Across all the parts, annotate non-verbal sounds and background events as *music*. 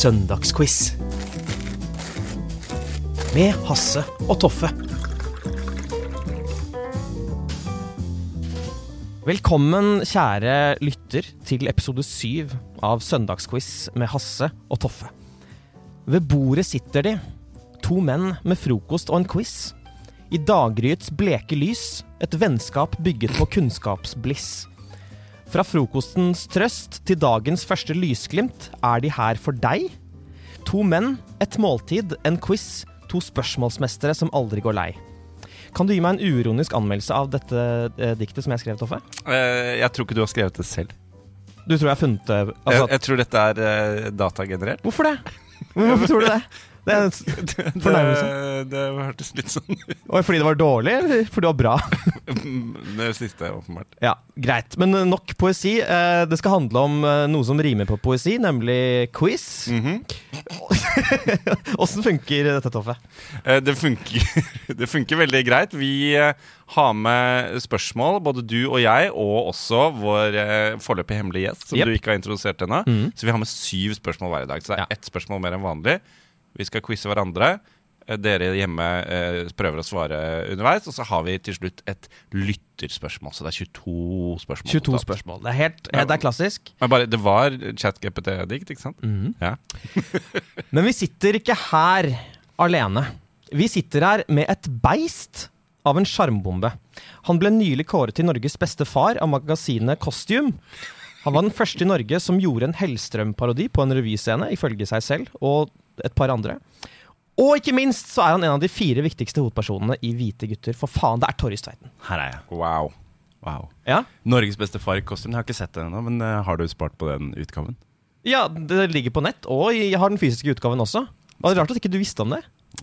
Søndagsquiz. Med Hasse og Toffe. Velkommen, kjære lytter, til episode syv av Søndagsquiz med Hasse og Toffe. Ved bordet sitter de, to menn med frokost og en quiz. I daggryets bleke lys, et vennskap bygget på kunnskapsbliss. Fra frokostens trøst til dagens første lysglimt er de her for deg. To menn, et måltid, en quiz, to spørsmålsmestere som aldri går lei. Kan du gi meg en uironisk anmeldelse av dette eh, diktet som jeg skrev, Toffe? Eh, jeg tror ikke du har skrevet det selv. Du tror jeg har funnet det altså, jeg, jeg tror dette er eh, datagenerert. Hvorfor det? Hvorfor tror du det? *laughs* Det det. Det, det hørtes litt sånn ut. Fordi det var dårlig, eller fordi det var bra? *laughs* Det siste, åpenbart. Ja, greit. Men eh, nok poesi. Eh, Det skal handle om eh, noe som rimer på poesi, nemlig quiz. *laughs* Åssen mm -hmm. funker dette, Toffe? Det, funker, *laughs* det funker veldig greit. Vi har med spørsmål, både du og jeg, og også vår foreløpig hemmelige gjest, som yep. du ikke har introdusert ennå. Mhm. Så vi har med syv spørsmål hver dag. Så det er ett spørsmål mer enn vanlig. Vi skal quize hverandre. Eh, Dere hjemme eh, prøver å svare underveis, og så har vi til slutt et lytterspørsmål. Så det er 22 spørsmål. 22 spørsmål. Det er helt det er klassisk. Men bare, det var chat-GPT-dikt, ikke sant? Mhm. Ja. *laughs* Men vi sitter ikke her alene. Vi sitter her med et beist av en sjarmbombe. Han ble nylig kåret til Norges beste far av magasinet Costume. Han var den første i Norge som gjorde en Hellstrøm-parodi på en revyscene, ifølge seg selv og et par andre. Og ikke minst så er han en av de fire viktigste hovedpersonene i Hvite gutter. For faen, det er Torjus Tveiten. Her er jeg. Wow. Wow. Ja? Norges beste far i kostyme. Jeg har ikke sett det ennå, men eh, har du spart på den utgaven? ja, det ligger på nett, og jeg har den fysiske utgaven også. Det var rart at ikke du visste om det.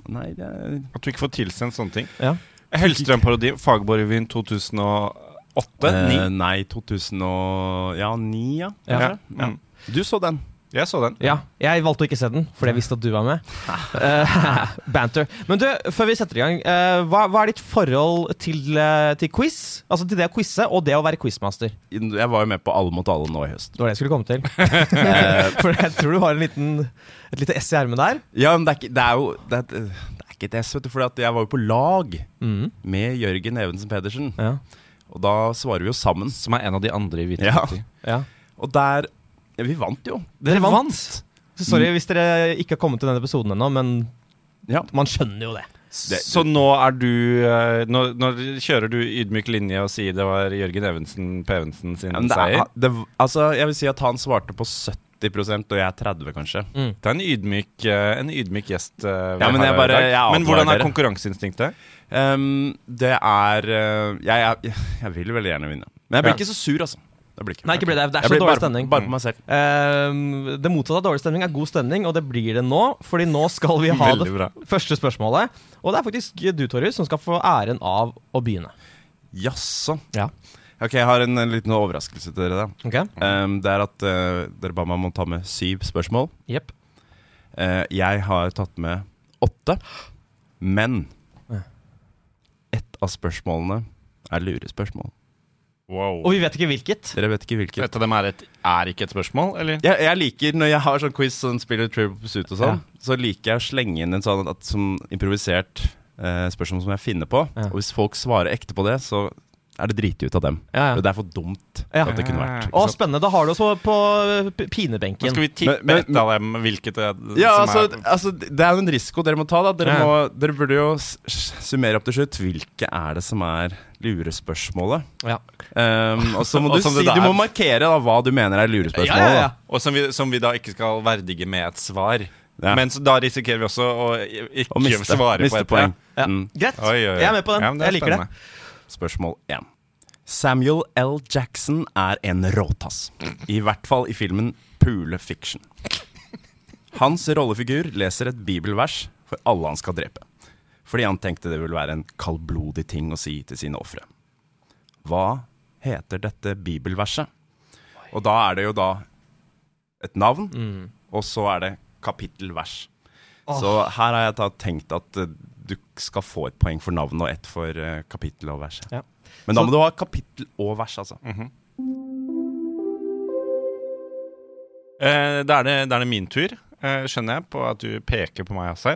Nei, det er At du ikke får tilsendt sånne ting. Ja. Hellstrøm-parodi, Fagborg-revyen 2008? Eh, 9? nei, 2009, ja. ja, Ja. Ja. Mm. Du så den. Jeg så den. Ja, jeg valgte å ikke se den, fordi jeg visste at du var med. Uh, *laughs* banter. Men du, før vi setter i gang, uh, hva, hva er ditt forhold til, uh, til quiz? Altså til det å quize og det å være quizmaster? Jeg var jo med på Alle mot alle nå i høst. Det var det jeg skulle komme til. *laughs* For jeg tror du har en liten, et lite S i ermet der. Ja, men det er, ikke, det er jo det er, det er ikke et S, vet du, for jeg var jo på lag Mm. med Jørgen Evensen Pedersen. Ja. Og da svarer vi jo sammen. Som er en av de andre i Hvite Ja. ja. Og der ja, Vi vant jo. Dere vant! Sorry hvis dere ikke har kommet til denne episoden ennå, men Ja. man skjønner jo det. Det- Så nå er du eh, nå, nå kjører du ydmyk linje og sier det var Jørgen Evensen Pevensen sin Ja, seier? er, det, altså, jeg vil si at han svarte på 70 og jeg er 30, kanskje. Det er en ydmyk, eh, en ydmyk gjest. eh, Ja, men jeg bare- jeg men hvordan er konkurranseinstinktet? Um, det er jeg, jeg, jeg vil veldig gjerne vinne. Men jeg blir Ja. ikke så sur, altså. Det blir ikke. Nei, ikke blir det. Det er så dårlig bare, stemning. Bare på meg selv. Uh, det motsatte av dårlig stemning er god stemning, og det blir det nå. Fordi nå skal vi ha det første spørsmålet. Og det er faktisk du, Torjus, som skal få æren av å begynne. Jaså. Ja. Ok, jeg har en, en liten overraskelse til dere. da okay. um, Det er at uh, dere ba meg om å ta med syv spørsmål. Yep. Uh, jeg har tatt med åtte, men ett av spørsmålene er lurespørsmål. Wow. Og vi vet ikke hvilket. Dere vet ikke hvilket. Et av dem er, et, er ikke et spørsmål, eller? Jeg, jeg liker Når jeg har sånn quiz sånn spiller Trivial Pursuit og sånn, så liker jeg å slenge inn en sånn at, som improvisert eh, spørsmål som jeg finner på. Ja. Og hvis folk svarer ekte på det, så er det driti ut av dem. Ja, ja. Det er for dumt Ja. at det kunne vært. Å, spennende. Da har du oss på, pinebenken. Men. Skal vi tippe et av dem hvilket det Ja, som altså, er altså Det er jo en risiko dere må ta. da Dere, Ja. må, dere burde jo summere opp til slutt. Hvilke er det som er lurespørsmålet? Ja. Um, og så må *laughs* du si Du må markere da hva du mener er lurespørsmålet. Ja, ja, ja. Og som vi, som vi da ikke skal verdige med et svar. Ja. Men så da risikerer vi også å ikke å miste, svare miste på et poeng. Ja. Mm. Greit. Oi, oi, oi. Jeg er med på den. Jeg liker det. Spørsmål 1. Samuel L. Jackson er en råtass. I hvert fall i filmen Pule Fiction. Hans rollefigur leser et bibelvers for alle han skal drepe. Fordi han tenkte det ville være en kaldblodig ting å si til sine ofre. Hva heter dette bibelverset? Og da er det jo da et navn, og så er det kapittelvers. Så her har jeg da tenkt at eh, du skal få et poeng for navnet og ett for eh, kapittel og vers. Ja. Men da Så- må du ha kapittel og vers, altså. Eh, da, er det, da er det min tur, eh, skjønner jeg, på at du peker på meg, Hasse.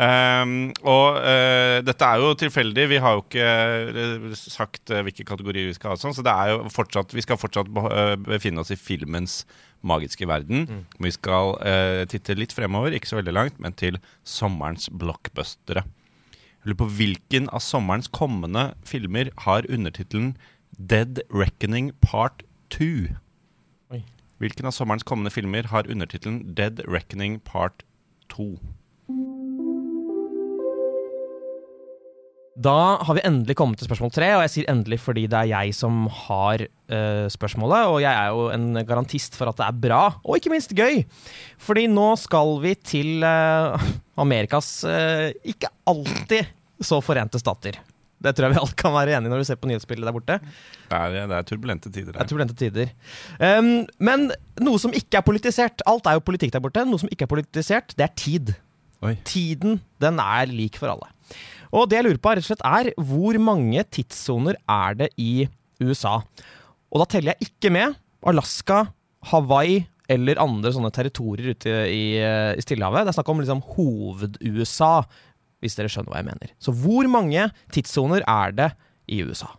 Um, og uh, dette er jo tilfeldig. Vi har jo ikke eh, sagt uh, hvilke kategorier vi skal ha, sånn, så det er jo fortsatt, vi skal fortsatt eh, befinne oss i filmens magiske verden. Vi skal uh, titte litt fremover, ikke så veldig langt, men til sommerens blockbustere. Jeg lurer på hvilken av sommerens kommende filmer har undertittelen Dead Reckoning Part 2? Oi. Hvilken av sommerens kommende filmer har undertittelen Dead Reckoning Part 2? Da har vi endelig kommet til spørsmål tre, og jeg sier endelig fordi det er jeg som har uh, spørsmålet. Og jeg er jo en garantist for at det er bra, og ikke minst gøy. Fordi nå skal vi til uh, *laughs* Amerikas uh, ikke alltid så forente stater. Det tror jeg vi alt kan være enige i når vi ser på nyhetsbildet der borte. Det er, det er turbulente tider Det er turbulente tider. Um, men noe som ikke er politisert Alt er jo politikk der borte. Noe som ikke er politisert, det er tid. Oi. Tiden, den er lik for alle. Og det jeg lurer på, rett og slett er hvor mange tidssoner er det i USA? Og da teller jeg ikke med Alaska, Hawaii eller andre sånne territorier ute i, i Stillehavet. Det er snakk om liksom hoved-USA, hvis dere skjønner hva jeg mener. Så hvor mange tidssoner er det i USA?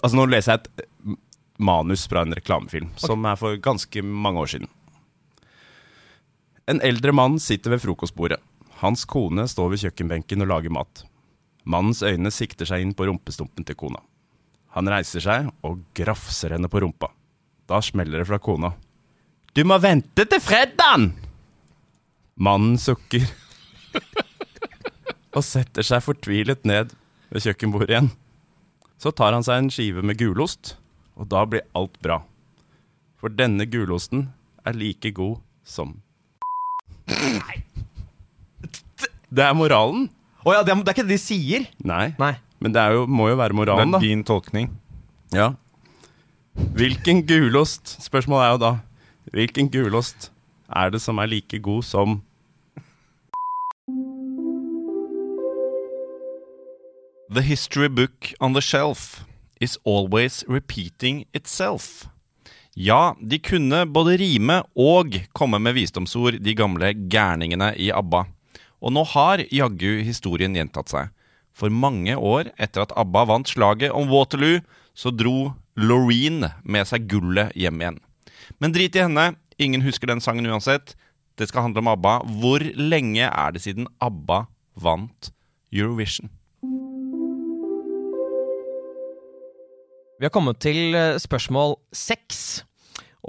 Altså Nå leser jeg et manus fra en reklamefilm som er for ganske mange år siden. En eldre mann sitter ved frokostbordet. Hans kone står ved kjøkkenbenken og lager mat. Mannens øyne sikter seg inn på rumpestumpen til kona. Han reiser seg og grafser henne på rumpa. Da smeller det fra kona. Du må vente til fredagen! Mannen sukker *laughs* og setter seg fortvilet ned ved kjøkkenbordet igjen. Så tar han seg en skive med gulost, og da blir alt bra. For denne gulosten er like god som Det er moralen. Å ja, det er, det er ikke det de sier? Nei, Nei. men det er jo, må jo være moralen Det er din tolkning. Ja. Hvilken gulost Spørsmålet er jo da Hvilken gulost er det som er like god som The history book on the shelf is always repeating itself. Ja, de kunne både rime og komme med visdomsord, de gamle gærningene i ABBA. Og nå har jaggu historien gjentatt seg. For mange år etter at ABBA vant slaget om Waterloo, så dro Loreen med seg gullet hjem igjen. Men drit i henne, ingen husker den sangen uansett. Det skal handle om ABBA. Hvor lenge er det siden ABBA vant Eurovision? Vi har kommet til eh, spørsmål seks.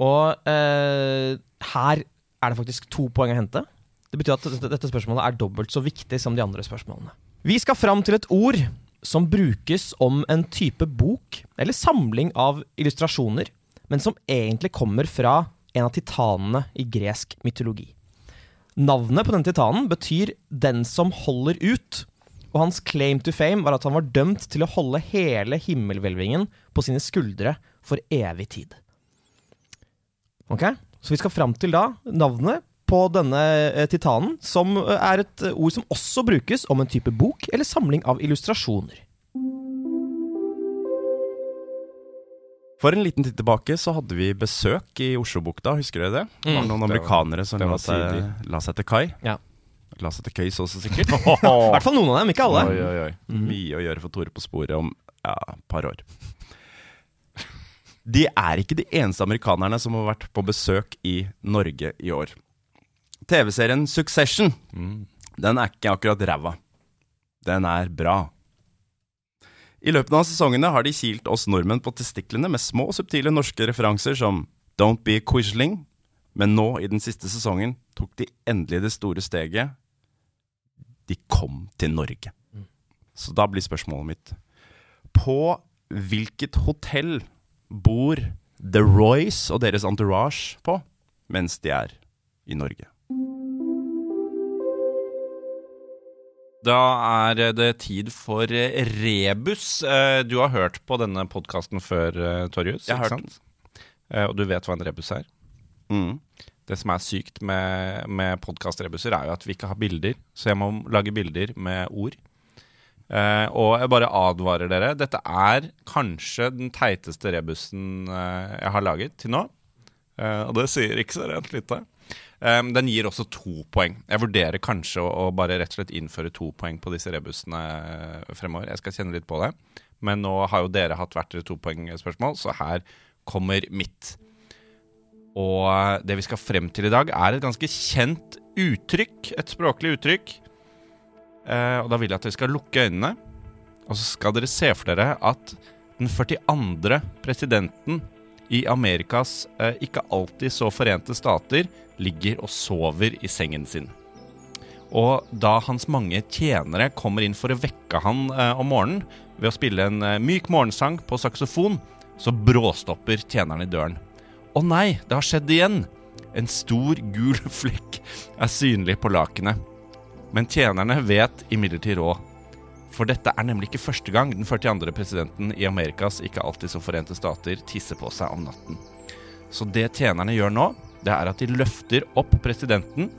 Og eh, her er det faktisk to poeng å hente. Det betyr at dette, spørsmålet er dobbelt så viktig som de andre spørsmålene. Vi skal fram til et ord som brukes om en type bok eller samling av illustrasjoner, men som egentlig kommer fra en av titanene i gresk mytologi. Navnet på den titanen betyr 'den som holder ut', og hans claim to fame var at han var dømt til å holde hele himmelhvelvingen på sine skuldre for evig tid. Ok, Så vi skal fram til da navnet på denne eh, titanen, som eh, er et ord som også brukes om en type bok eller samling av illustrasjoner. For en liten tid tilbake så hadde vi besøk i Oslobukta, husker dere det? Det var Mm. noen amerikanere som la seg, la seg til kai. Ja. La seg til køys også, sikkert. *laughs* I hvert fall noen av dem, ikke alle. Oi, oi, oi. Mye å gjøre for Tore på sporet om ja, et par år. De er ikke de eneste amerikanerne som har vært på besøk i Norge i år. TV-serien Succession, den er ikke akkurat ræva. Den er bra. I løpet av sesongene har de kilt oss nordmenn på testiklene med små, subtile norske referanser som Don't be a quisling, men nå, i den siste sesongen, tok de endelig det store steget. De kom til Norge. Så da blir spørsmålet mitt På hvilket hotell bor The Royce og deres entourage på mens de er i Norge? Da er det tid for rebus. Eh, Du har hørt på denne podkasten før, eh, Torjus? Jeg har hørt sant? Eh, Og du vet hva en rebus er? Mm. Det som er sykt med, med podkastrebuser, er jo at vi ikke har bilder. Så jeg må lage bilder med ord. Eh, og jeg bare advarer dere. Dette er kanskje den teiteste rebusen eh, jeg har laget til nå. Eh, og det sier ikke så rent lite. Eh, den gir også to poeng. Jeg vurderer kanskje å, å bare rett og slett innføre to poeng på disse rebusene eh, fremover. Jeg skal kjenne litt på det. Men nå har jo dere hatt hvert deres topoengspørsmål, så her kommer mitt. Og det vi skal frem til i dag, er et ganske kjent uttrykk. Et språklig uttrykk. Eh, og da vil jeg at dere skal lukke øynene. Og så skal dere se for dere at den 42. presidenten i Amerikas eh, ikke alltid så forente stater ligger og sover i sengen sin. Og da hans mange tjenere kommer inn for å vekke han eh, om morgenen ved å spille en eh, myk morgensang på saksofon, så bråstopper tjeneren i døren. Å nei, det har skjedd igjen! En stor, gul *laughs* flekk er synlig på lakenet. Men tjenerne vet imidlertid råd. For dette er nemlig ikke første gang den 42. presidenten i Amerikas ikke alltid så forente stater tisser på seg om natten. Så det tjenerne gjør nå, det er at de løfter opp presidenten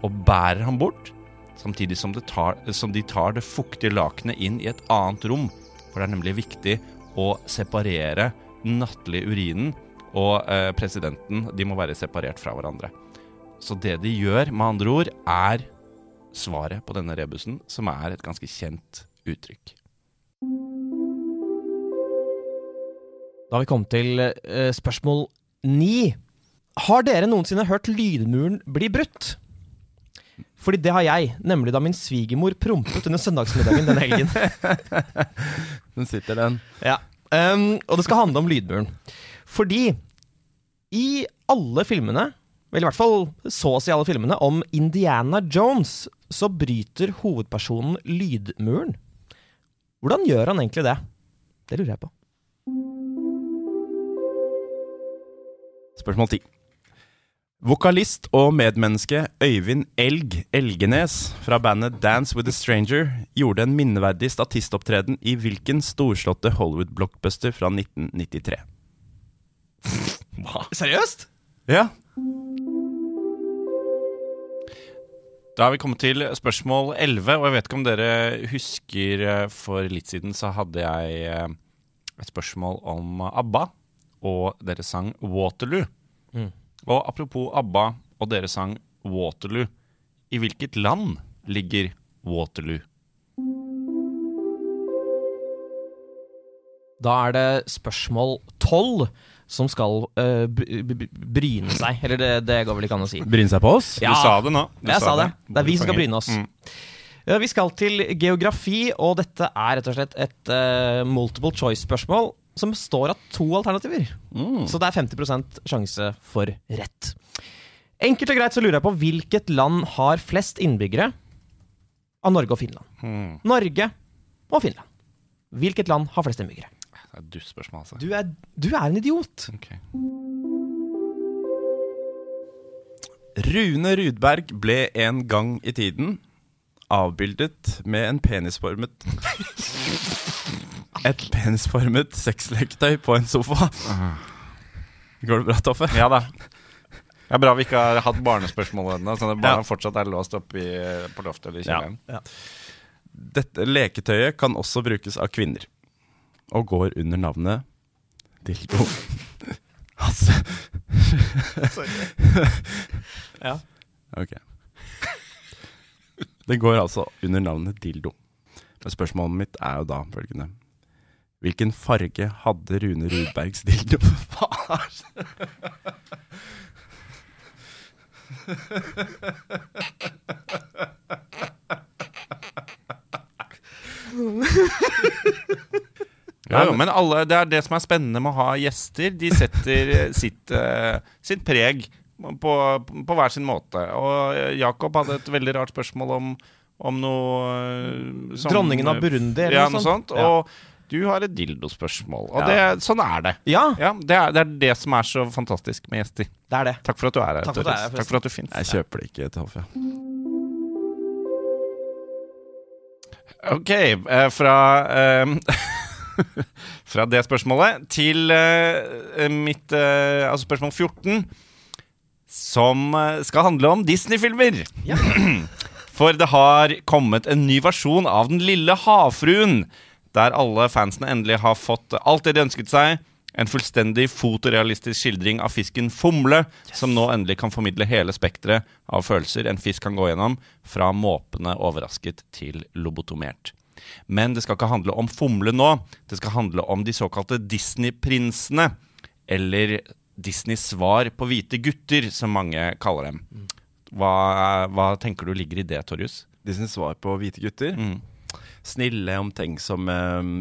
og bærer ham bort, samtidig som, tar, som de tar det fuktige lakenet inn i et annet rom. For det er nemlig viktig å separere den nattlige urinen og eh, presidenten. De må være separert fra hverandre. Så det de gjør, med andre ord, er svaret på denne rebusen, som er et ganske kjent uttrykk. Da har vi kommet til eh, spørsmål ni. Har dere noensinne hørt lydmuren bli brutt? Fordi det har jeg, nemlig da min svigermor prompet under søndagsmiddagen denne helgen. *laughs* Den sitter, den. Ja. Um, og det skal handle om lydmuren. Fordi i alle filmene, eller i hvert fall så å si alle filmene, om Indiana Jones, så bryter hovedpersonen lydmuren. Hvordan gjør han egentlig det? Det lurer jeg på. Spørsmål 10. Vokalist og medmenneske Øyvind Elg Elgenes fra bandet Dance with a Stranger gjorde en minneverdig statistopptreden i hvilken storslåtte Hollywood-blockbuster fra 1993? Seriøst? Ja. Da er vi kommet til spørsmål 11, og jeg vet ikke om dere husker eh, For litt siden så hadde jeg eh, et spørsmål om ABBA og deres sang Waterloo. Mm. Og apropos ABBA og deres sang Waterloo. I hvilket land ligger Waterloo? Da er det spørsmål tolv som skal b- bryne seg. Eller det, det går vel ikke an å si. Bryne seg på oss? Ja. Du sa det nå. Du Jeg sa det. Det er vi som skal bryne oss. Mm. Ja, Vi skal til geografi, og dette er rett og slett et uh, multiple choice-spørsmål som består av to alternativer. Så det er 50% sjanse for rett. Enkelt og greit så lurer jeg på hvilket land har flest innbyggere av Norge og Finland? Mm. Norge og Finland. Hvilket land har flest innbyggere? Det er et dustspørsmål, altså. Du er, du er en idiot. Okay. Rune Rudberg ble en gang i tiden avbildet med en penisformet *laughs* Et penisformet sexleketøy på en sofa. Går det bra, Toffe? Ja da. Det er bra vi ikke har hatt barnespørsmål ennå, så det bare Ja. fortsatt er låst oppe på loftet eller i Ja. Ja. Dette leketøyet kan også brukes av kvinner, og går under navnet dildo. *laughs* Hasse. Ja. Ok. Det går altså under navnet dildo. Men spørsmålet mitt er jo da følgende. Hvilken farge hadde Rune Rudbergs dildo? *laughs* Faen! *laughs* Ja, jo, men alle, det er det som er spennende med å ha gjester. De setter eh, *laughs* sitt, uh, sitt preg på, på hver sin måte. Og eh, Jakob hadde et veldig rart spørsmål om om noe uh, som- Dronningen av Burundi, eller ja, noe sånt. Ja. Og du har et dildospørsmål. Og Ja. det, sånn er det. Ja, Ja, det er, det er det som er så fantastisk med gjester. det er det. Takk for at du er her. Takk for at du er her, Takk for at du fins. Jeg kjøper det ikke, Toffe. Ok, eh, fra eh, *laughs* *laughs* Fra det spørsmålet til uh, mitt uh, Altså spørsmål 14, som eh, skal handle om Disney-filmer. *clears throat* For det har kommet en ny versjon av Den lille havfruen, der alle fansene endelig har fått alt det de ønsket seg. En fullstendig fotorealistisk skildring av fisken Fomle, som nå endelig kan formidle hele spekteret av følelser en fisk kan gå gjennom, fra måpende overrasket til lobotomert. Men det skal ikke handle om Fomle nå. Det skal handle om de såkalte Disney-prinsene. Eller Disneys svar på hvite gutter, som mange kaller dem. Hva, hva tenker du ligger i det, Torjus? Disneys svar på hvite gutter. Mm. Snille, omtenksomme,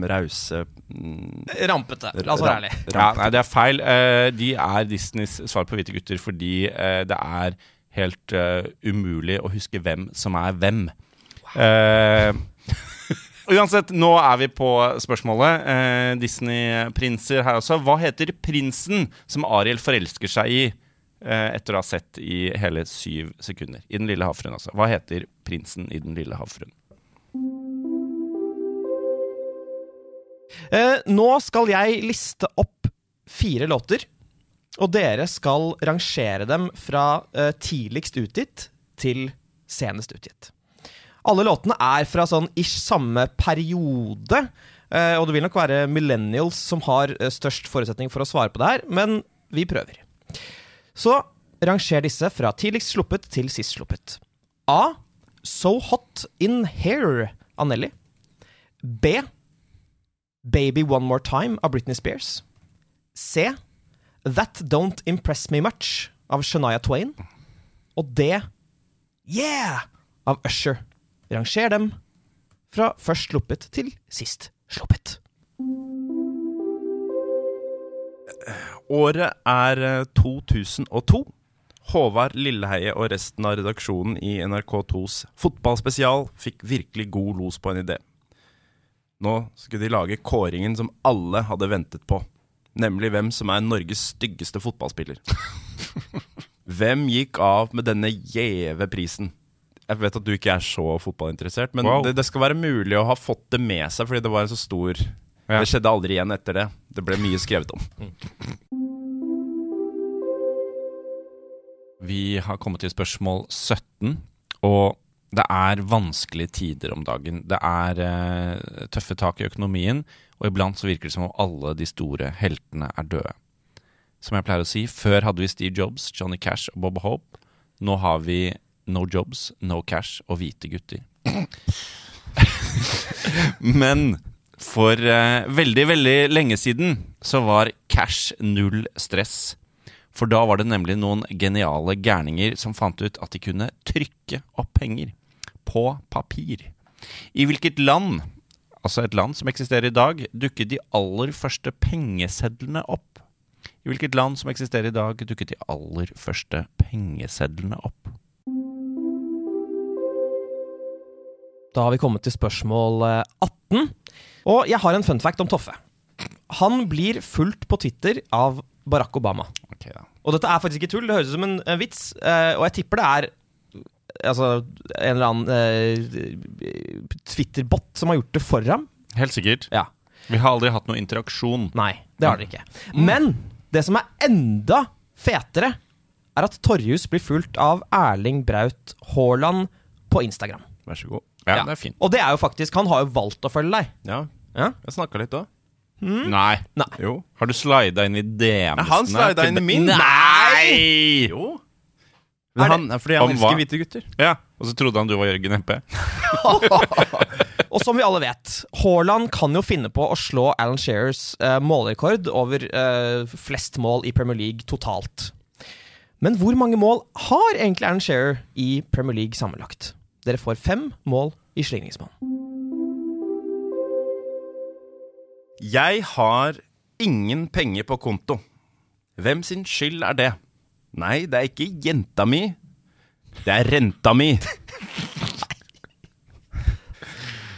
rause mm, Rampete. La oss være ærlige. Ja, nei, det er feil. Eh, de er Disneys svar på hvite gutter fordi eh, det er helt eh, umulig å huske hvem som er hvem. Eh, uansett, nå er vi på spørsmålet. Eh, Disney-prinser her også. Hva heter prinsen som Ariel forelsker seg i eh, etter å ha sett i hele syv sekunder? I Den lille havfruen, altså. Hva heter prinsen i Den lille havfruen? Eh, nå skal jeg liste opp fire låter, og dere skal rangere dem fra eh, tidligst utgitt til senest utgitt. Alle låtene er fra sånn ish samme periode, eh, og det vil nok være millennials som har eh, størst forutsetning for å svare på det her, men vi prøver. Så ranger disse fra tidligst sluppet til sist sluppet. A. So Hot In Hair av Nelly. B. Baby One More Time av Britney Spears. C. That Don't Impress Me Much av Shania Twain. Og D. Yeah! av Usher. Ranger dem fra først sluppet til sist sluppet. Året er eh, 2002. Håvard Lilleheie og resten av redaksjonen i NRK2s fotballspesial fikk virkelig god los på en idé. Nå skulle de lage kåringen som alle hadde ventet på. Nemlig hvem som er Norges styggeste fotballspiller. *laughs* Hvem gikk av med denne gjeve prisen? Jeg vet at du ikke er så fotballinteressert, men Wow. det, det skal være mulig å ha fått det med seg, fordi det var en så stor Ja. Det skjedde aldri igjen etter det. Det ble mye skrevet om. Vi har kommet til spørsmål 17, og det er vanskelige tider om dagen. Det er eh, tøffe tak i økonomien, og iblant så virker det som om alle de store heltene er døde. Som jeg pleier å si, før hadde vi Steve Jobs, Johnny Cash og Bob Hope. Nå har vi No Jobs, No Cash og hvite gutter. *laughs* Men for eh, veldig, veldig lenge siden så var cash null stress. For da var det nemlig noen geniale gærninger som fant ut at de kunne trykke opp penger. På papir. I hvilket land, altså et land som eksisterer i dag, dukket de aller første pengesedlene opp? I hvilket land som eksisterer i dag, dukket de aller første pengesedlene opp? Da har vi kommet til spørsmål eh, 18. Og jeg har en fun fact om Toffe. Han blir fulgt på Twitter av Barack Obama. Okay, ja. Og dette er faktisk ikke tull, det høres ut som en, en vits. eh, og jeg tipper det er altså, en eller annen eh, Twitter-bot som har gjort det for ham. Helt sikkert. Ja. Vi har aldri hatt noe interaksjon. Nei, det har dere ikke. Men det som er enda fetere, er at Torjus blir fulgt av Erling Braut Haaland på Instagram. Vær så god. Ja, Ja. det er fint. Og det er jo faktisk Han har jo valgt å følge deg. Ja, Ja? jeg snakka litt òg. Nei. Jo. Har du slida inn i DM-ene? han slida inn i min. Nei! Jo. Er Men han, fordi han han elsker var... hvite gutter. Ja, Og så trodde han du var Jørgen MP. *laughs* Og som vi alle vet, Haaland kan jo finne på å slå Alan Shearers eh, målrekord over eh, flest mål i Premier League totalt. Men hvor mange mål har egentlig Alan Shearer i Premier League sammenlagt? Dere får fem mål i slingringsmonn. Jeg har ingen penger på konto. Hvem sin skyld er det? Nei, det er ikke jenta mi. Det er renta mi. *laughs*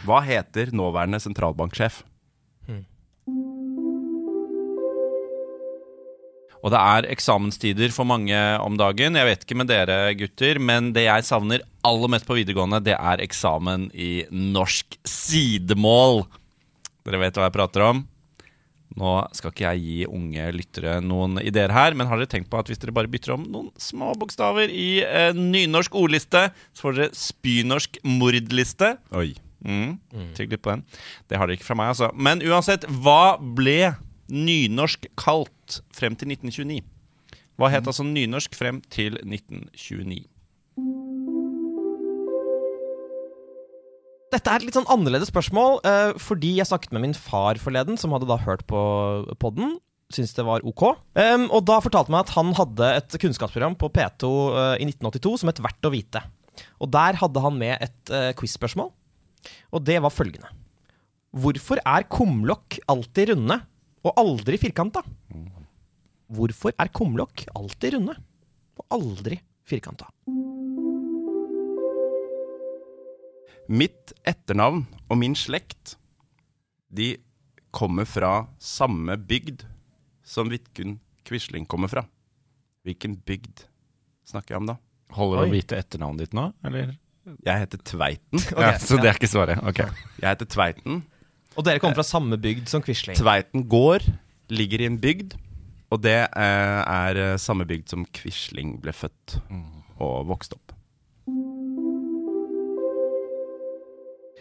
Hva heter nåværende sentralbanksjef? Og det er eksamenstider for mange om dagen. Jeg vet ikke med dere gutter, men det jeg savner aller mest på videregående, det er eksamen i norsk sidemål. Dere vet hva jeg prater om. Nå skal ikke jeg gi unge lyttere noen ideer her, men har dere tenkt på at hvis dere bare bytter om noen små bokstaver i eh, nynorsk ordliste, så får dere spynorsk mordliste? Oi. Mm. Tygg litt på den. Det har dere ikke fra meg, altså. Men uansett, hva ble nynorsk kalt frem til 1929? Hva het altså nynorsk frem til 1929? Dette er et litt sånn annerledes spørsmål, eh, fordi jeg snakket med min far forleden, som hadde da hørt på podden. Syntes det var ok. Em, og da fortalte meg at han hadde et kunnskapsprogram på P2 eh, i 1982 som het Verdt å vite. Og der hadde han med et uh, quiz-spørsmål, og det var følgende. Hvorfor er kumlokk alltid runde og aldri firkanta? Hvorfor er kumlokk alltid runde og aldri firkanta? Mitt etternavn og min slekt, de kommer fra samme bygd som Vidkun Quisling kommer fra. Hvilken bygd snakker jeg om da? Holder det å vite etternavnet ditt nå, eller? Jeg heter Tveiten. *laughs* ja, så det er ikke svaret. Ok. Jeg heter Tveiten. Og dere kommer fra samme bygd som Quisling. Tveiten gård ligger i en bygd, og det eh, er eh, samme bygd som Quisling ble født og vokste opp.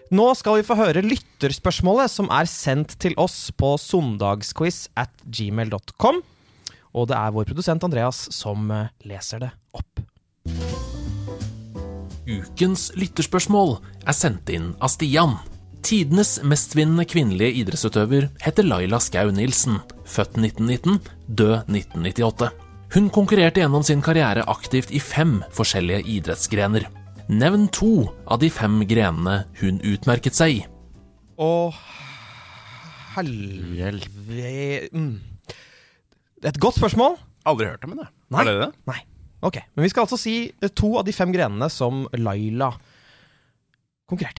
Nå skal vi få høre lytterspørsmålet som er sendt til oss på søndagsquiz at gmail.com. Og det er vår produsent Andreas som eh, leser det opp. Ukens lytterspørsmål er sendt inn av Stian. Tidenes mestvinnende kvinnelige idrettsutøver heter Laila Skau Nilsen, født 1919, død 1998. Hun konkurrerte gjennom sin karriere aktivt i fem forskjellige idrettsgrener. Nevn to av de fem grenene hun utmerket seg i. Å, helvete mm. Det er et godt spørsmål. Aldri hørt om henne. Nei. Har dere det? Nei. Ok, Men vi skal altså si to av de fem grenene som Laila konkurrerte.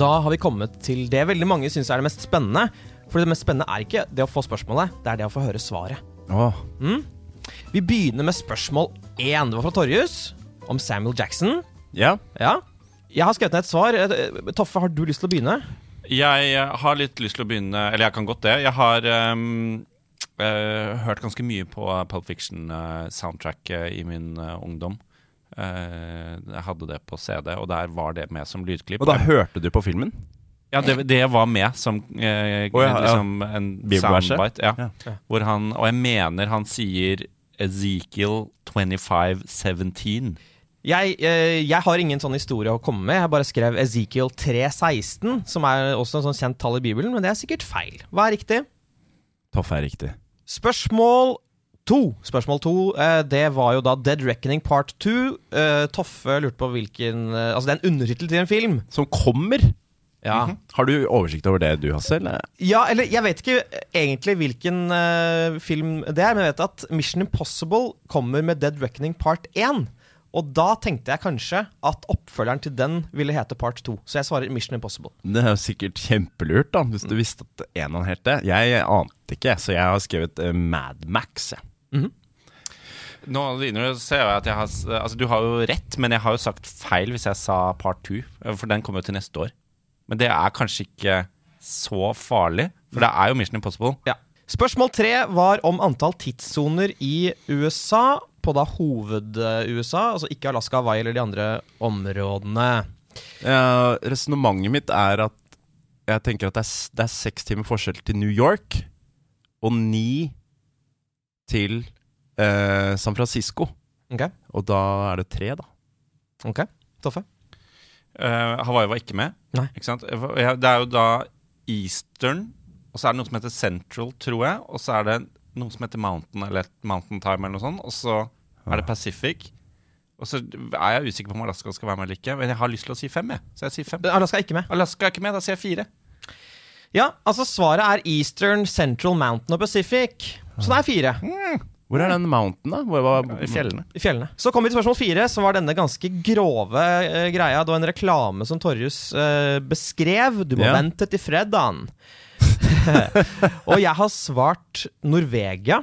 Da har vi kommet til det veldig mange syns er det mest spennende. For det mest spennende er ikke det å få spørsmålet, det er det å få høre svaret. Åh, Vi begynner med spørsmål én. Det var fra Torjus, om Samuel Jackson. ja. Ja. Jeg har skrevet ned et svar. Eh, Toffe, har du lyst til å begynne? Jeg eh, har litt lyst til å begynne Eller jeg kan godt det. Jeg har um, uh, hørt ganske mye på Pulp Fiction-soundtracket i min uh, ungdom. Eh, jeg hadde det på CD, og der var det med som lydklipp. Og da hørte du på filmen? Ja, det, det var med som eh, oh, ja, ja. liksom en soundbite. Ja. Ja. Hvor han, og jeg mener han sier Ezekiel 2517. Jeg, eh, jeg har ingen sånn historie å komme med. Jeg bare skrev Ezekiel 316, som er også en sånn kjent tall i Bibelen, men det er sikkert feil. Hva er riktig? Toffe er riktig. Spørsmål to. Spørsmål to, eh, det var jo da Dead Reckoning Part 2. Eh, Toffe lurte på hvilken eh, Altså, det er en undertittel til en film. Som kommer! Ja. Har du oversikt over det, du, Hasse? Eller? Ja, eller jeg vet ikke egentlig hvilken uh, film det er, men jeg vet at Mission Impossible kommer med Dead Reckoning Part 1. Og da tenkte jeg kanskje at oppfølgeren til den ville hete Part 2. Så jeg svarer Mission Impossible. Det er jo sikkert kjempelurt, da, hvis du visste at en han het det. Jeg ante ikke, så jeg har skrevet uh, Mad Max. Jeg. Nå ser jeg at jeg har Altså, du har jo rett, men jeg har jo sagt feil hvis jeg sa part 2, for den kommer jo til neste år. Men det er kanskje ikke så farlig, for det er jo Mission Impossible. Ja. Spørsmål tre var om antall tidssoner i USA, på da hoved-USA, altså ikke Alaska, Hawaii eller de andre områdene. Uh, Resonnementet mitt er at jeg tenker at det er, det er seks timer forskjell til New York, og ni til eh, San Francisco. Ok, Og da er det tre, da. ok. Toffe? Eh, Hawaii var ikke med. Nei. Ikke sant? Det er jo da Eastern, og så er det noe som heter Central, tror jeg. Og så er det noe som heter Mountain, eller Mountain Time, eller noe sånt. Og så er det Pacific. Og så er jeg usikker på om Alaska skal være med eller ikke. Men jeg har lyst til å si fem, jeg. Så jeg sier fem. Alaska er ikke med. Alaska er ikke med, da sier jeg fire. Ja, altså svaret er Eastern, Central, Mountain og Pacific. Så det er fire Hvor er den mountain, da? Hvor, var I fjellene. i fjellene. Så kommer vi til spørsmål fire, som var denne ganske grove eh, greia. Det var en reklame som Torjus eh, beskrev. Du må Ja. vente til fredagen. *laughs* og jeg har svart Norvegia.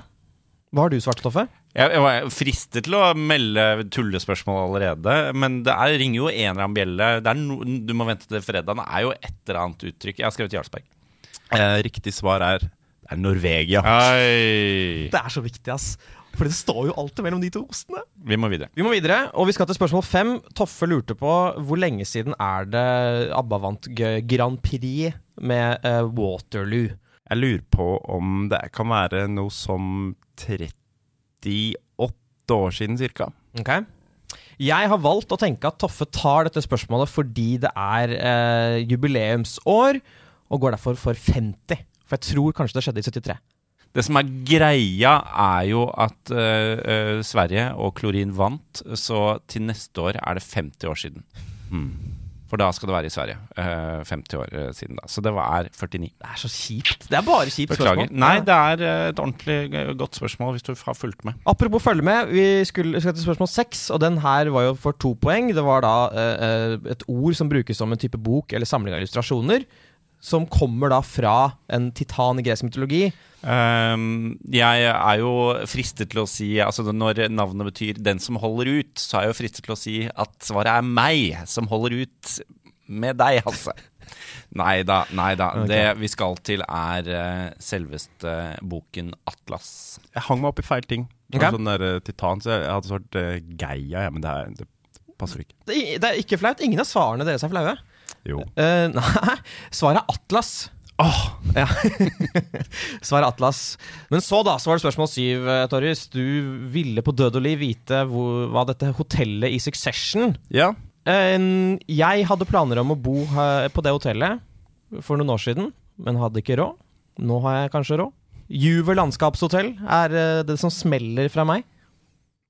Hva har du svart, Toffe? Jeg, jeg var fristet til å melde tullespørsmål allerede, men det er, ringer jo en eller annen bjelle. Det er no, du må vente til fredagen. Det er jo et eller annet uttrykk. Jeg har skrevet Jarlsberg. eh, riktig svar er, er Norvegia. Oi. Det er så viktig, ass. For det står jo alltid mellom de to ostene. Vi må videre. Vi må videre, og vi skal til spørsmål fem. Toffe lurte på hvor lenge siden er det ABBA vant Grand Prix med uh, Waterloo. Jeg lurer på om det kan være noe som 38 år siden, cirka. Ok. Jeg har valgt å tenke at Toffe tar dette spørsmålet fordi det er uh, jubileumsår, og går derfor for 50. For jeg tror kanskje det skjedde i 73. Det som er greia, er jo at uh, uh, Sverige og klorin vant, så til neste år er det 50 år siden. For da skal det være i Sverige. Uh, 50 år siden da. Så det var 49. Det er så kjipt. Det er bare kjipt Beklager. spørsmål. Nei, det er et ordentlig godt spørsmål hvis du har fulgt med. Apropos følge med, vi skulle, skal til spørsmål seks, og den her var jo for to poeng. Det var da eh, eh, et ord som brukes som en type bok eller samling av illustrasjoner, som kommer da fra en titan i gresk mytologi. Um, jeg er jo fristet til å si Altså Når navnet betyr 'den som holder ut', så er jeg jo fristet til å si at svaret er meg som holder ut med deg, Hasse. *laughs* Nei da. nei da Det vi skal til, er eh, selveste boken Atlas. Jeg hang meg opp i feil ting. Det Ok. var Sånn der eh, titan, så jeg, jeg hadde svart uh, Geia, ja, men det, er, det passer ikke. Det, det er ikke flaut. Ingen av svarene deres er flaue. Jo. Eh, *laughs* nei, svaret er Atlas. Åh! Ja. *laughs* svaret er Atlas. Men så, da, så var det spørsmål syv, eh, Torjus. Du ville på død og liv vite hvor, hva dette hotellet i Succession Ja. Eh, Jeg hadde planer om å bo eh, på det hotellet for noen år siden, men hadde ikke råd. Nå har jeg kanskje råd. Juve landskapshotell er eh, det som smeller fra meg.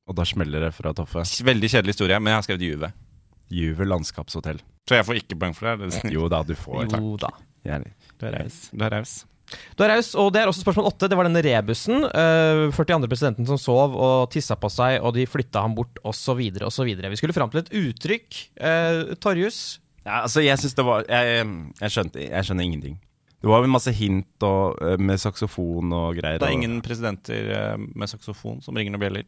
Og da smeller det fra Toffe. Veldig kjedelig historie, men jeg har skrevet Juve. Juve landskapshotell. Så jeg får ikke poeng for det. det. *laughs* Jo da, du får. Jo da. Du er raus. Du er raus. Du er raus, og det er også spørsmål åtte. Det var denne rebusen. Uh, 42. presidenten som sov og tissa på seg, og de flytta ham bort, osv., osv. Vi skulle fram til et uttrykk. Uh, Torjus? Ja, altså, jeg syns det var Jeg, jeg, skjønte, jeg skjønner ingenting. Det var masse hint og, eh, med saksofon og greier. Det er ingen presidenter eh, med saksofon som ringer noen bjeller.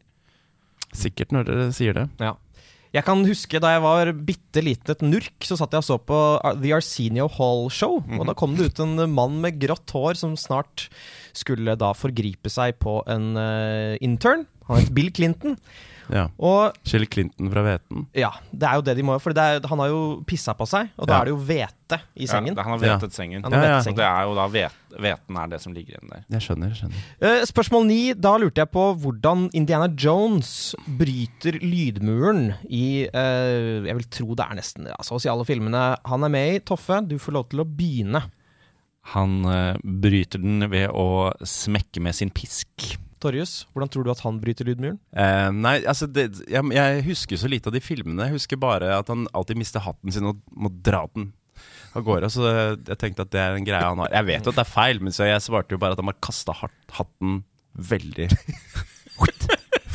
Sikkert når dere sier det. Ja. Jeg kan huske da jeg var bitte et nurk, så satt jeg og så på uh, The Arsenio Hall Show. Og da kom det ut en mann med grått hår som snart skulle da forgripe seg på en eh, intern. Han het Bill Clinton. *laughs* Ja. Og Kjell Clinton fra Veten. ja, det er jo det de må For er, han har jo pissa på seg, og da Ja. er det jo hvete i sengen. Ja, han har Ja. vetet sengen. Han har Ja, ja. vetet Så sengen. det er jo da vet, hveten er det som ligger igjen der. Jeg skjønner. jeg skjønner Uh, spørsmål ni. Da lurte jeg på hvordan Indiana Jones bryter lydmuren i uh, Jeg vil tro det er nesten altså, så å alle filmene han er med i. Toffe, du får lov til å begynne. Han eh, bryter den ved å smekke med sin pisk. Torjus, hvordan tror du at han bryter lydmuren? Eh, nei, altså det, jeg, jeg husker så lite av de filmene. Jeg husker bare at han alltid mister hatten sin og må dra den av gårde. Så jeg tenkte at det er en greie han har. Jeg vet jo at det er feil, men så jeg svarte jo bare at han har kasta hatten veldig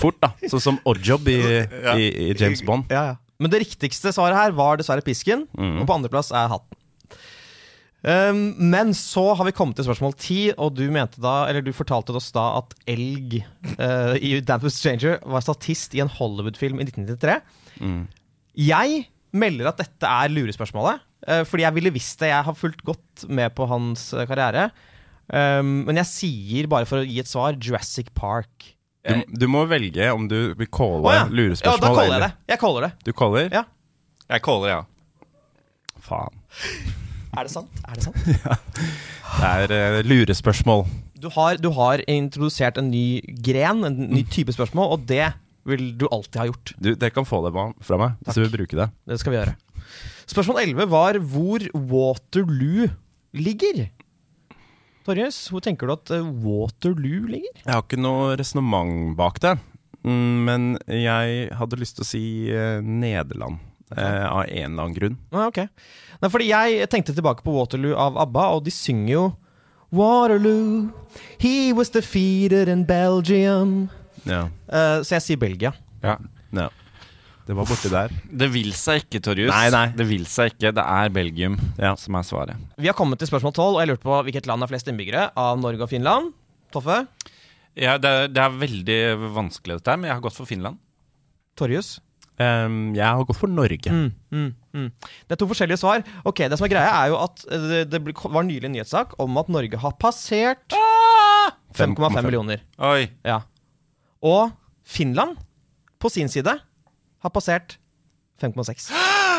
fort. da Sånn som Oddjob i, i, i James Bond. Men det riktigste svaret her var dessverre pisken, mm. og på andreplass er hatten. Um, men så har vi kommet til spørsmål ti, og du mente da, eller du fortalte oss da at elg uh, i with Stranger var statist i en Hollywood-film i 1993. Mm. Jeg melder at dette er lurespørsmålet, uh, fordi jeg ville visst det. Jeg har fulgt godt med på hans eh, karriere. Um, men jeg sier, bare for å gi et svar, Jurassic Park. Du, du må velge om du vil calle oh, ja. lurespørsmål. Ja, da caller jeg det. Jeg caller det. Du caller? Ja. Jeg caller, ja. Faen. Er det sant? Er det sant? *laughs* Det er uh, lurespørsmål. Du har, du har introdusert en ny gren, en ny type spørsmål, og det vil du alltid ha gjort. Du, Dere kan få det fra meg hvis du vil bruke det. Det skal vi gjøre. Spørsmål 11 var hvor Waterloo ligger. Torjus, hvor tenker du at eh, Waterloo ligger? Jeg har ikke noe resonnement bak det, mm, men jeg hadde lyst til å si eh, Nederland. Eh, av en eller annen grunn. Ah, ok. Nei, fordi jeg tenkte tilbake på Waterloo av ABBA, og de synger jo Waterloo, he was defeated in Belgium. Ja. Eh, så jeg sier Belgia. Ja. ja. Det var borti der. Det vil seg ikke, Torjus. Nei, nei. Det vil seg ikke. Det er Belgium Ja. som er svaret. Vi har kommet til spørsmål 12, og jeg lurte på hvilket land har flest innbyggere av Norge og Finland. Toffe? Ja, det, er, det er veldig vanskelig, dette her, men jeg har gått for Finland. Torjus? Ehm, jeg har gått for Norge. Mm, mm, mm. Det er to forskjellige svar. Ok, Det som er greia, er jo at eh, det, det ble- var nylig en nyhetssak om at Norge har passert 5,5 millioner. Oi. Ja. Og Finland, på sin side, har passert 5,6. *gasps*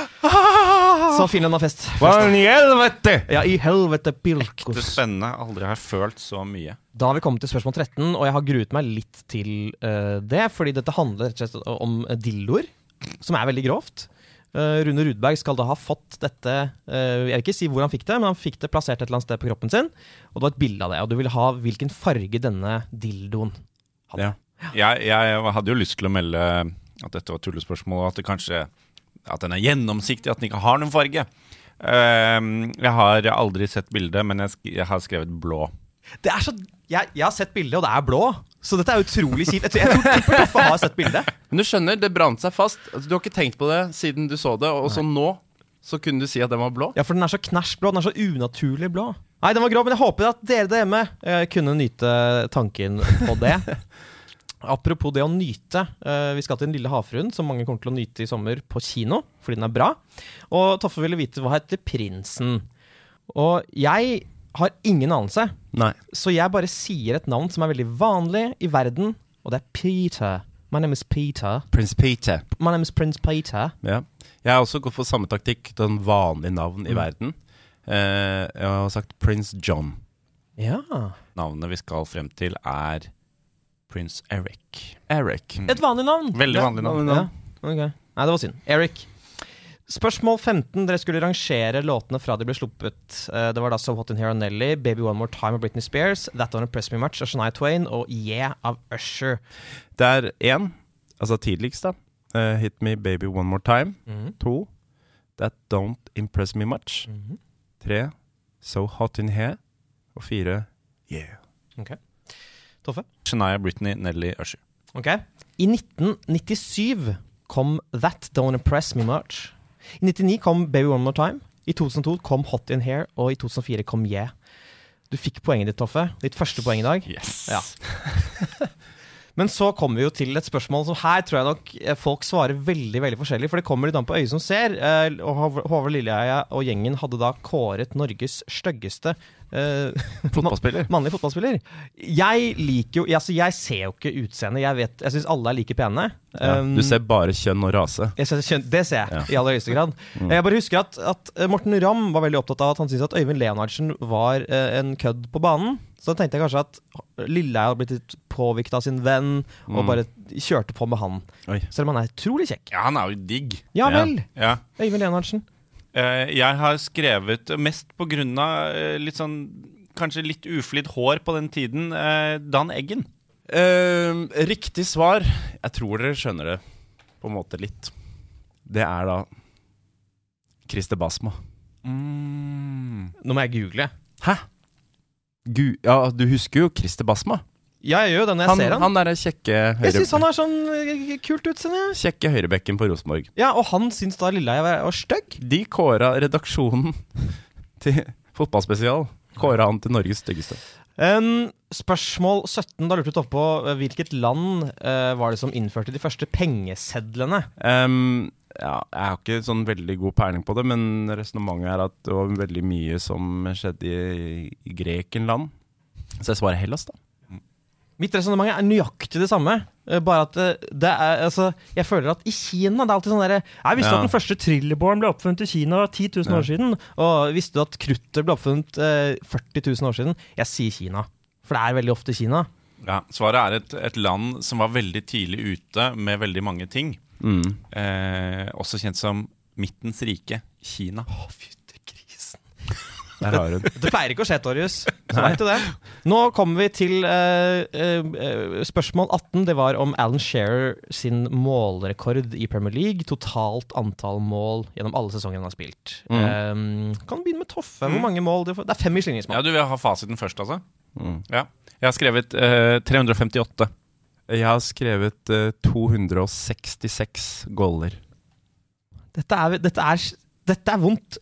Så Finland har fest. Hva i helvete?! Ja, i helvete Det er spennende. Aldri har jeg følt så mye. Da har vi kommet til spørsmål 13, og jeg har gruet meg litt til uh, det. Fordi dette handler rett og slett om dildoer, som er veldig grovt. Eh, Rune Rudberg skal da ha fått dette eh, Jeg vil ikke si hvor han fikk det, men han fikk det plassert et eller annet sted på kroppen sin. Og det var et bilde av det. Og du ville ha hvilken farge denne dildoen hadde. Ja. Jeg, jeg hadde jo lyst til å melde at dette var tullespørsmål, og at det kanskje At den er gjennomsiktig, at den ikke har noen farge. Ehm, jeg har aldri sett bildet, men jeg, har skrevet blå. Det er så jeg, jeg har sett bildet, og det er blå. Så dette er utrolig kjipt. Jeg tror- jeg tror tipper Toffe har sett bildet. *laughs* Men du skjønner, det brant seg fast. Altså, du har ikke tenkt på det siden du så det, og så nå så kunne du si at den var blå. Ja, for den er så knæsj blå. Den er så unaturlig blå. Nei, den var grå, men jeg håper at dere der hjemme eh, kunne nyte tanken på det. *laughs* Apropos det å nyte. eh, vi skal til Den lille havfruen, som mange kommer til å nyte i sommer på kino, fordi den er bra. Og Toffe ville vite hva heter prinsen. Og jeg har ingen anelse, Nei. så jeg bare sier et navn som er veldig vanlig i verden, og det er Peter. My name is Peter. Prince Peter. My name is Prince Peter. Ja. Jeg har også gått for samme taktikk, den vanlige navn i Mm. verden. Eh, jeg har sagt Prince John. Ja. Navnet vi skal frem til, er Prince Eric. Eric. Et vanlig navn. Veldig vanlig navn. Ja, Okay. Nei, det var synd. Eric. Spørsmål 15. Dere skulle rangere låtene fra de ble sluppet. Eh, Det var da So Hot In Here av Nelly, Baby One More Time av Britney Spears, That Don't Impress Me Much av Shania Twain og Yeah av Usher. Det er én, altså tidligst, da. Uh, Hit Me Baby One More Time. Mhm. To. That Don't Impress Me Much. Mhm. Tre. So Hot In Here. Og fire. Yeah. Ok. Toffe? Shania, Britney, Nelly, Usher. Ok. I 1997 kom That Don't Impress Me Much. I 99 kom Baby One More Time. I 2002 kom Hot In Here, og i 2004 kom Yeah. Du fikk poenget ditt, Toffe. Ditt første poeng i dag. Yes. Ja. *laughs* Men så kommer vi jo til et spørsmål som her tror jeg nok eh, folk svarer veldig veldig forskjellig. For det kommer litt an på øyet som ser. eh, Og Håvard Lilleheie og gjengen hadde da kåret Norges styggeste *laughs* Fotballspiller. mannlig fotballspiller. Jeg liker jo altså Jeg ser jo ikke utseendet. Jeg vet, jeg syns alle er like pene. Ja. Um, Du ser bare kjønn og rase. ser, kjønn- det ser jeg Ja. i aller høyeste grad. Jeg bare husker at, at eh, Morten Ramm var veldig opptatt av at han syntes at Øyvind Leonardsen var eh, en kødd på banen. Så da tenkte jeg kanskje at Lilleheie hadde blitt litt påvirket av sin venn, og Mm. bare kjørte på med han. Oi. Selv om han er utrolig kjekk. Ja, han er jo digg. Ja Ja. vel! Ja. Øyvind Leonardsen. Eh, jeg har skrevet mest på grunn av eh, litt sånn Kanskje litt uflidd hår på den tiden. eh, Dan Eggen. Ehm, riktig svar Jeg tror dere skjønner det på en måte litt. Det er da Christer Basma. Nå må jeg google. Hæ? Gu ja, du husker jo Christer Basma. Ja, jeg gjør jo det når jeg Han, ser han. han derre kjekke jeg høyre, syns han har sånn eh, kult utseende. Kjekke høyrebekken på Rosenborg. Ja, og han syns da Lilleheie var, var stygg. De kåra redaksjonen *laughs* til Fotballspesial. Kåra han til Norges styggeste. Um, spørsmål 17. Da lurte du på eh, hvilket land eh, var det som innførte de første pengesedlene? Ehm, ja, jeg har ikke sånn veldig god peiling på det, men resonnementet er at det var veldig mye som skjedde i, i Grekenland. Så jeg svarer Hellas, da. Mitt resonnement er nøyaktig det samme. eh, Bare at det, det er altså, Jeg føler at i Kina Det er alltid sånn derre Jeg visste Ja. at den første trillebåren ble oppfunnet i Kina 10 000 Ja. år siden. Og visste du at kruttet ble oppfunnet eh, 40 000 år siden? Jeg sier Kina. For det er veldig ofte Kina. Ja, Svaret er et, et land som var veldig tidlig ute med veldig mange ting. Eh, også kjent som Midtens rike, Kina. Fytti grisen. Der har hun. Det pleier ikke å skje, Torjus. Så vet du det. Nå kommer vi til uh, eh, eh, spørsmål 18. Det var om Alan Shearer sin målrekord i Premier League. Totalt antall mål gjennom alle sesongene han har spilt. Eh, kan begynne med Toffe. Hvor mange mål? Det er fem i Ja. Du vil ha fasiten først, altså? Ja. Jeg har skrevet uh, 358. Jeg har skrevet eh, 266 goller. Dette, er, dette, er, dette er vondt.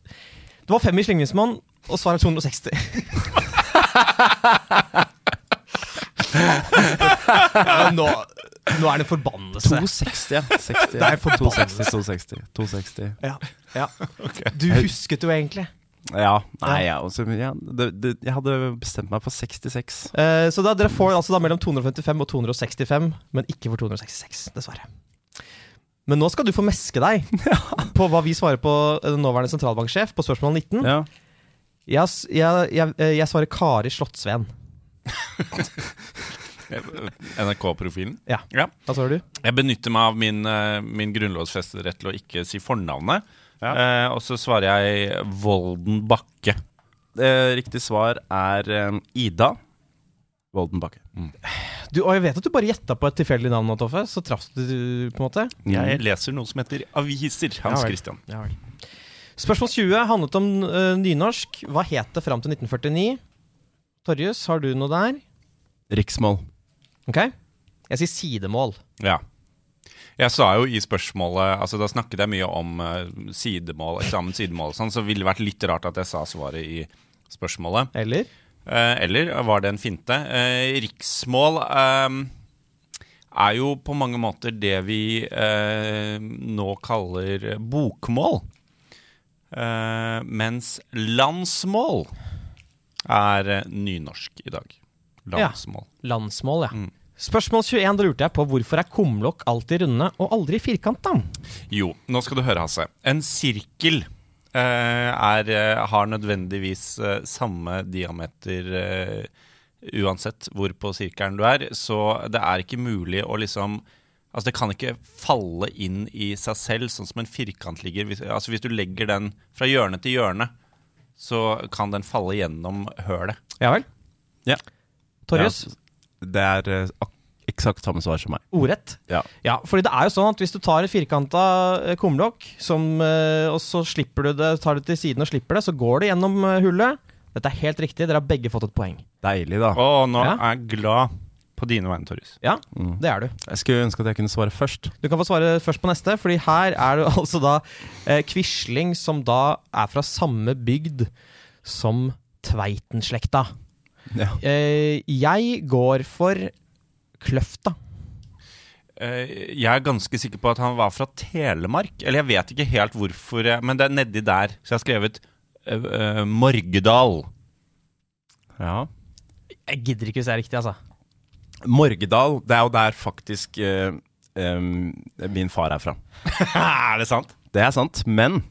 Det var fem i slingringsmonn, og svaret er 260. ja, nå, nå er det forbannelse. 260, ja. 60, Det er forbannelse. 260, 260. 260. Ja, ja. Du husket jo egentlig. Ja, nei, ja, også, ja det, det, jeg hadde bestemt meg for 66. Eh, så da, dere får altså da mellom 255 og 265, men ikke for 266, dessverre. Men nå skal du få meske deg *laughs* på hva vi svarer på eh, nåværende sentralbanksjef på spørsmål 19. Ja. Jeg, jeg, jeg, eh, jeg svarer Kari Slottsveen. *laughs* NRK-profilen. Ja. ja. Hva svarer du? Jeg benytter meg av min, eh, min grunnlovsfestede rett til å ikke si fornavnet. Eh, og så svarer jeg Volden Bakke. Eh, riktig svar er eh, Ida Volden Bakke. du? Og jeg vet at du bare gjetta på et tilfeldig navn nå, Toffe. Så traff du på en måte. Jeg leser noe som heter aviser. Hans Christian Ja vel. Spørsmål 20 handlet om uh, nynorsk. Hva het det fram til 1949? Torjus, har du noe der? Riksmål. Ok. Jeg sier sidemål. Ja. Jeg sa jo i spørsmålet Altså Da snakket jeg mye om uh, sidemål, eksamen sidemål og sånn, så ville det vært litt rart at jeg sa svaret i spørsmålet. Eller? Uh, eller var det en finte? Uh, riksmål er jo på mange måter det vi eh, nå kaller bokmål. Eh, mens landsmål er eh, nynorsk i dag. Landsmål. Landsmål, ja. Spørsmål 21, da lurte jeg på hvorfor er kumlokk alltid runde og aldri firkanta? Jo, nå skal du høre, Hasse. En sirkel eh, er, eh, har nødvendigvis eh, samme diameter eh, uansett hvor på sirkelen du er, så det er ikke mulig å liksom Altså, det kan ikke falle inn i seg selv, sånn som en firkant ligger. Hvis, altså, hvis du legger den fra hjørne til hjørne, så kan den falle gjennom hølet. Ja vel? Ja. Torjus? Ja, det er eh, eksakt samme svar som meg. Ordrett? Ja. Ja, fordi det er jo sånn at hvis du tar et firkanta eh, kumlokk, eh, og så slipper du det, tar det til siden og slipper det, så går det gjennom hullet. Dette er helt riktig, dere har begge fått et poeng. Deilig, da. Å, nå Ja. er jeg glad på dine vegne, Torjus. Ja, det er du. Jeg skulle ønske at jeg kunne svare først. Du kan få svare først på neste, fordi her er det *laughs* altså da eh, Quisling, som da er fra samme bygd som Tveiten-slekta. Ja. Eh, jeg går for Kløfta. Eh, jeg er ganske sikker på at han var fra Telemark. Eller jeg vet ikke helt hvorfor, jeg, men det er nedi der. Så jeg har skrevet eh, eh, Morgedal. ja. Jeg gidder ikke hvis det er riktig, altså. Morgedal, det er jo der faktisk eh, em, min far er fra. *laughs* er det sant? Det er sant, men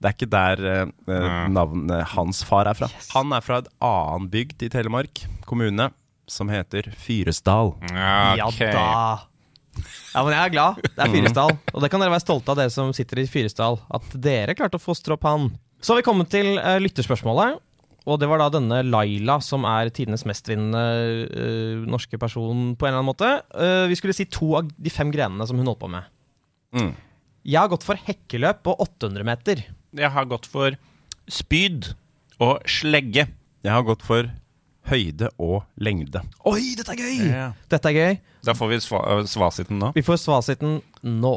det er ikke der eh, eh, navnet hans far er fra. Han er fra et annen bygd i Telemark kommune som heter Fyresdal. Ja da. Ja, men jeg er glad. Det er Fyresdal. Og det kan dere være stolte av, dere som sitter i Fyresdal. At dere klarte å fostre opp han. Så har vi kommet til uh, lytterspørsmålet. Og det var da denne Laila som er tidenes mestvinnende uh, norske person på en eller annen måte. Uh, vi skulle si to av de fem grenene som hun holdt på med. Mm. Jeg har gått for hekkeløp på 800 meter. Jeg har gått for spyd og slegge. Jeg har gått for høyde og lengde. Oi, dette er gøy! Dette er gøy. Da får vi eh, svasiten nå. Vi får svasiten nå.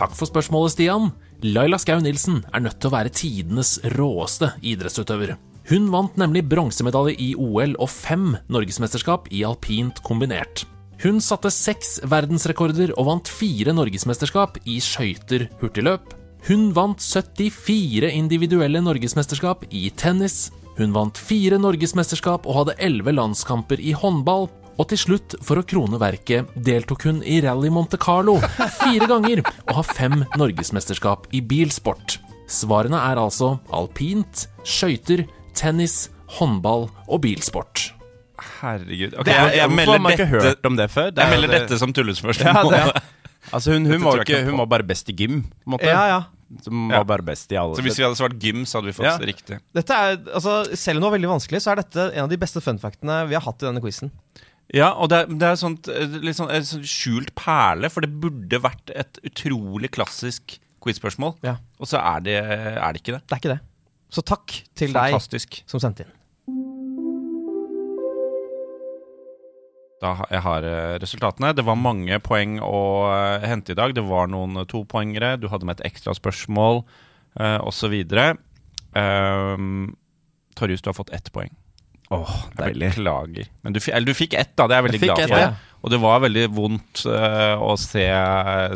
Takk for spørsmålet, Stian. Laila Skau Nilsen er nødt til å være tidenes råeste idrettsutøver. Hun vant nemlig bronsemedalje i OL og fem norgesmesterskap i alpint kombinert. Hun satte seks verdensrekorder og vant fire norgesmesterskap i skøyter hurtigløp. Hun vant 74 individuelle norgesmesterskap i tennis. Hun vant fire norgesmesterskap og hadde elleve landskamper i håndball. Og til slutt, for å krone verket, deltok hun i Rally Monte Carlo fire ganger og har fem norgesmesterskap i bilsport. Svarene er altså alpint, skøyter, tennis, håndball og bilsport. Herregud. Okay, Det er, jeg, jeg hvorfor melder har man ikke hørt om det før? Det jeg er- melder det- dette som tullespørsmål. Ja, det, *laughs* altså hun, hun, var ikke, hun var bare best i gym, på en måte. Ja, ja. Som Ja. var bare best i alle Så hvis vi hadde svart gym, så hadde vi fått Ja. riktig. Dette er, altså, selv om det var veldig vanskelig, så er dette en av de beste funfactene vi har hatt i denne quizen. Ja, og det er, det er sånt, eh, litt sånn et sånt skjult perle, for det burde vært et utrolig klassisk quiz-spørsmål. Ja. Og så er det, er det ikke det. Det er ikke det. Så takk til Fantastisk. deg som sendte inn. Da, jeg har eh, resultatene. Det var mange poeng å eh, hente i dag. Det var noen eh, topoengere. Du hadde med et ekstra spørsmål, uh, osv. Um, Torjus, du har fått ett poeng. Åh, det deilig. beklager. Men du, eller du fikk ett, da. Det er jeg veldig Jeg glad for. for. ja. Og det var veldig vondt uh, å se,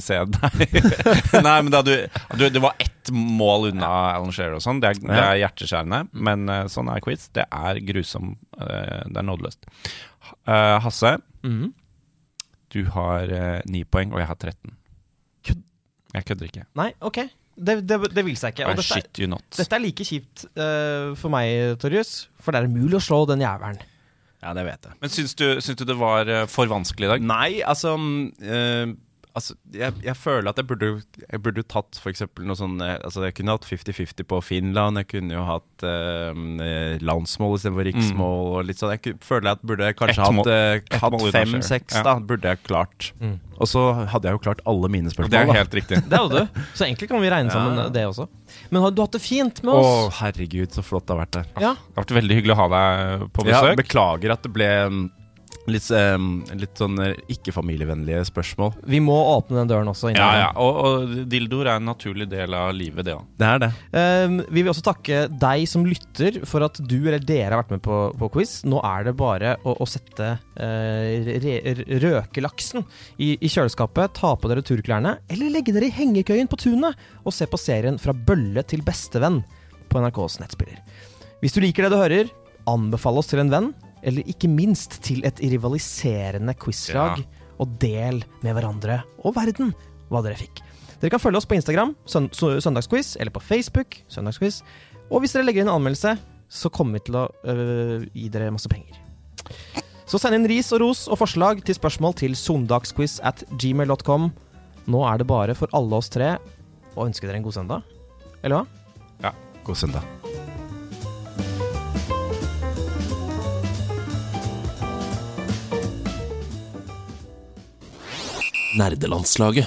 se deg. *laughs* Nei, men da du, du Det var ett mål unna Alan Shearer og sånn. Det, det er hjerteskjærende. Men uh, sånn er quiz. Det er grusom. Uh, det er nådeløst. Hasse, -hmm. du har ni poeng, og jeg har 13. Kødd- Jeg kødder ikke. Nei, ok. Det, det, det vil seg ikke. Og dette, shit you not. dette er like kjipt uh, for meg, Torjus, for det er umulig å slå den jævelen. Ja, det vet jeg. Men syns du, syns du det var eh, for vanskelig i dag? Nei, altså, eh, altså jeg, jeg føler at jeg burde, jeg burde tatt for eksempel noe sånn eh, Altså, jeg kunne hatt 50-50 på Finland. Jeg kunne jo hatt eh, landsmål istedenfor riksmål og litt sånn. Jeg ku- føler jeg at burde kanskje mål- hatt, eh, hatt fem-seks, Ja. da. Burde jeg klart. Og så hadde jeg jo klart alle mine spørsmål. Det er da. helt riktig. Det hadde du. Så egentlig kan vi regne sammen Ja. det også. Men har du hatt det fint med oss? Å, herregud, så flott det har vært der. Ja. Det har vært veldig hyggelig å ha deg på Ja, besøk. beklager at det ble mm, litt, um, litt sånn eh, ikke-familievennlige spørsmål. Vi må åpne den døren også. Ja, ja. Og, og dildoer er en naturlig del av livet, det òg. Det er det. Um, vi vil også takke deg som lytter for at du eller dere har vært med på, på quiz. Nå er det bare å, å sette uh, røkelaksen i, i kjøleskapet, ta på dere turklærne, eller legge dere i hengekøyen på tunet og se på serien Fra bølle til bestevenn på NRKs nettspiller. Hvis du liker det du hører, anbefale oss til en venn, eller ikke minst til et rivaliserende quizlag, og del med hverandre og verden hva dere fikk. Dere kan følge oss på Instagram, søn Søndagsquiz, eller på Facebook, Søndagsquiz. Og hvis dere legger inn en anmeldelse, så kommer vi til å øh, gi dere masse penger. Så send inn ris og ros og forslag til spørsmål til søndagsquiz at gmail.com. Nå er det bare for alle oss tre å ønske dere en god søndag. Eller hva? Ja. God søndag. Nerdelandslaget.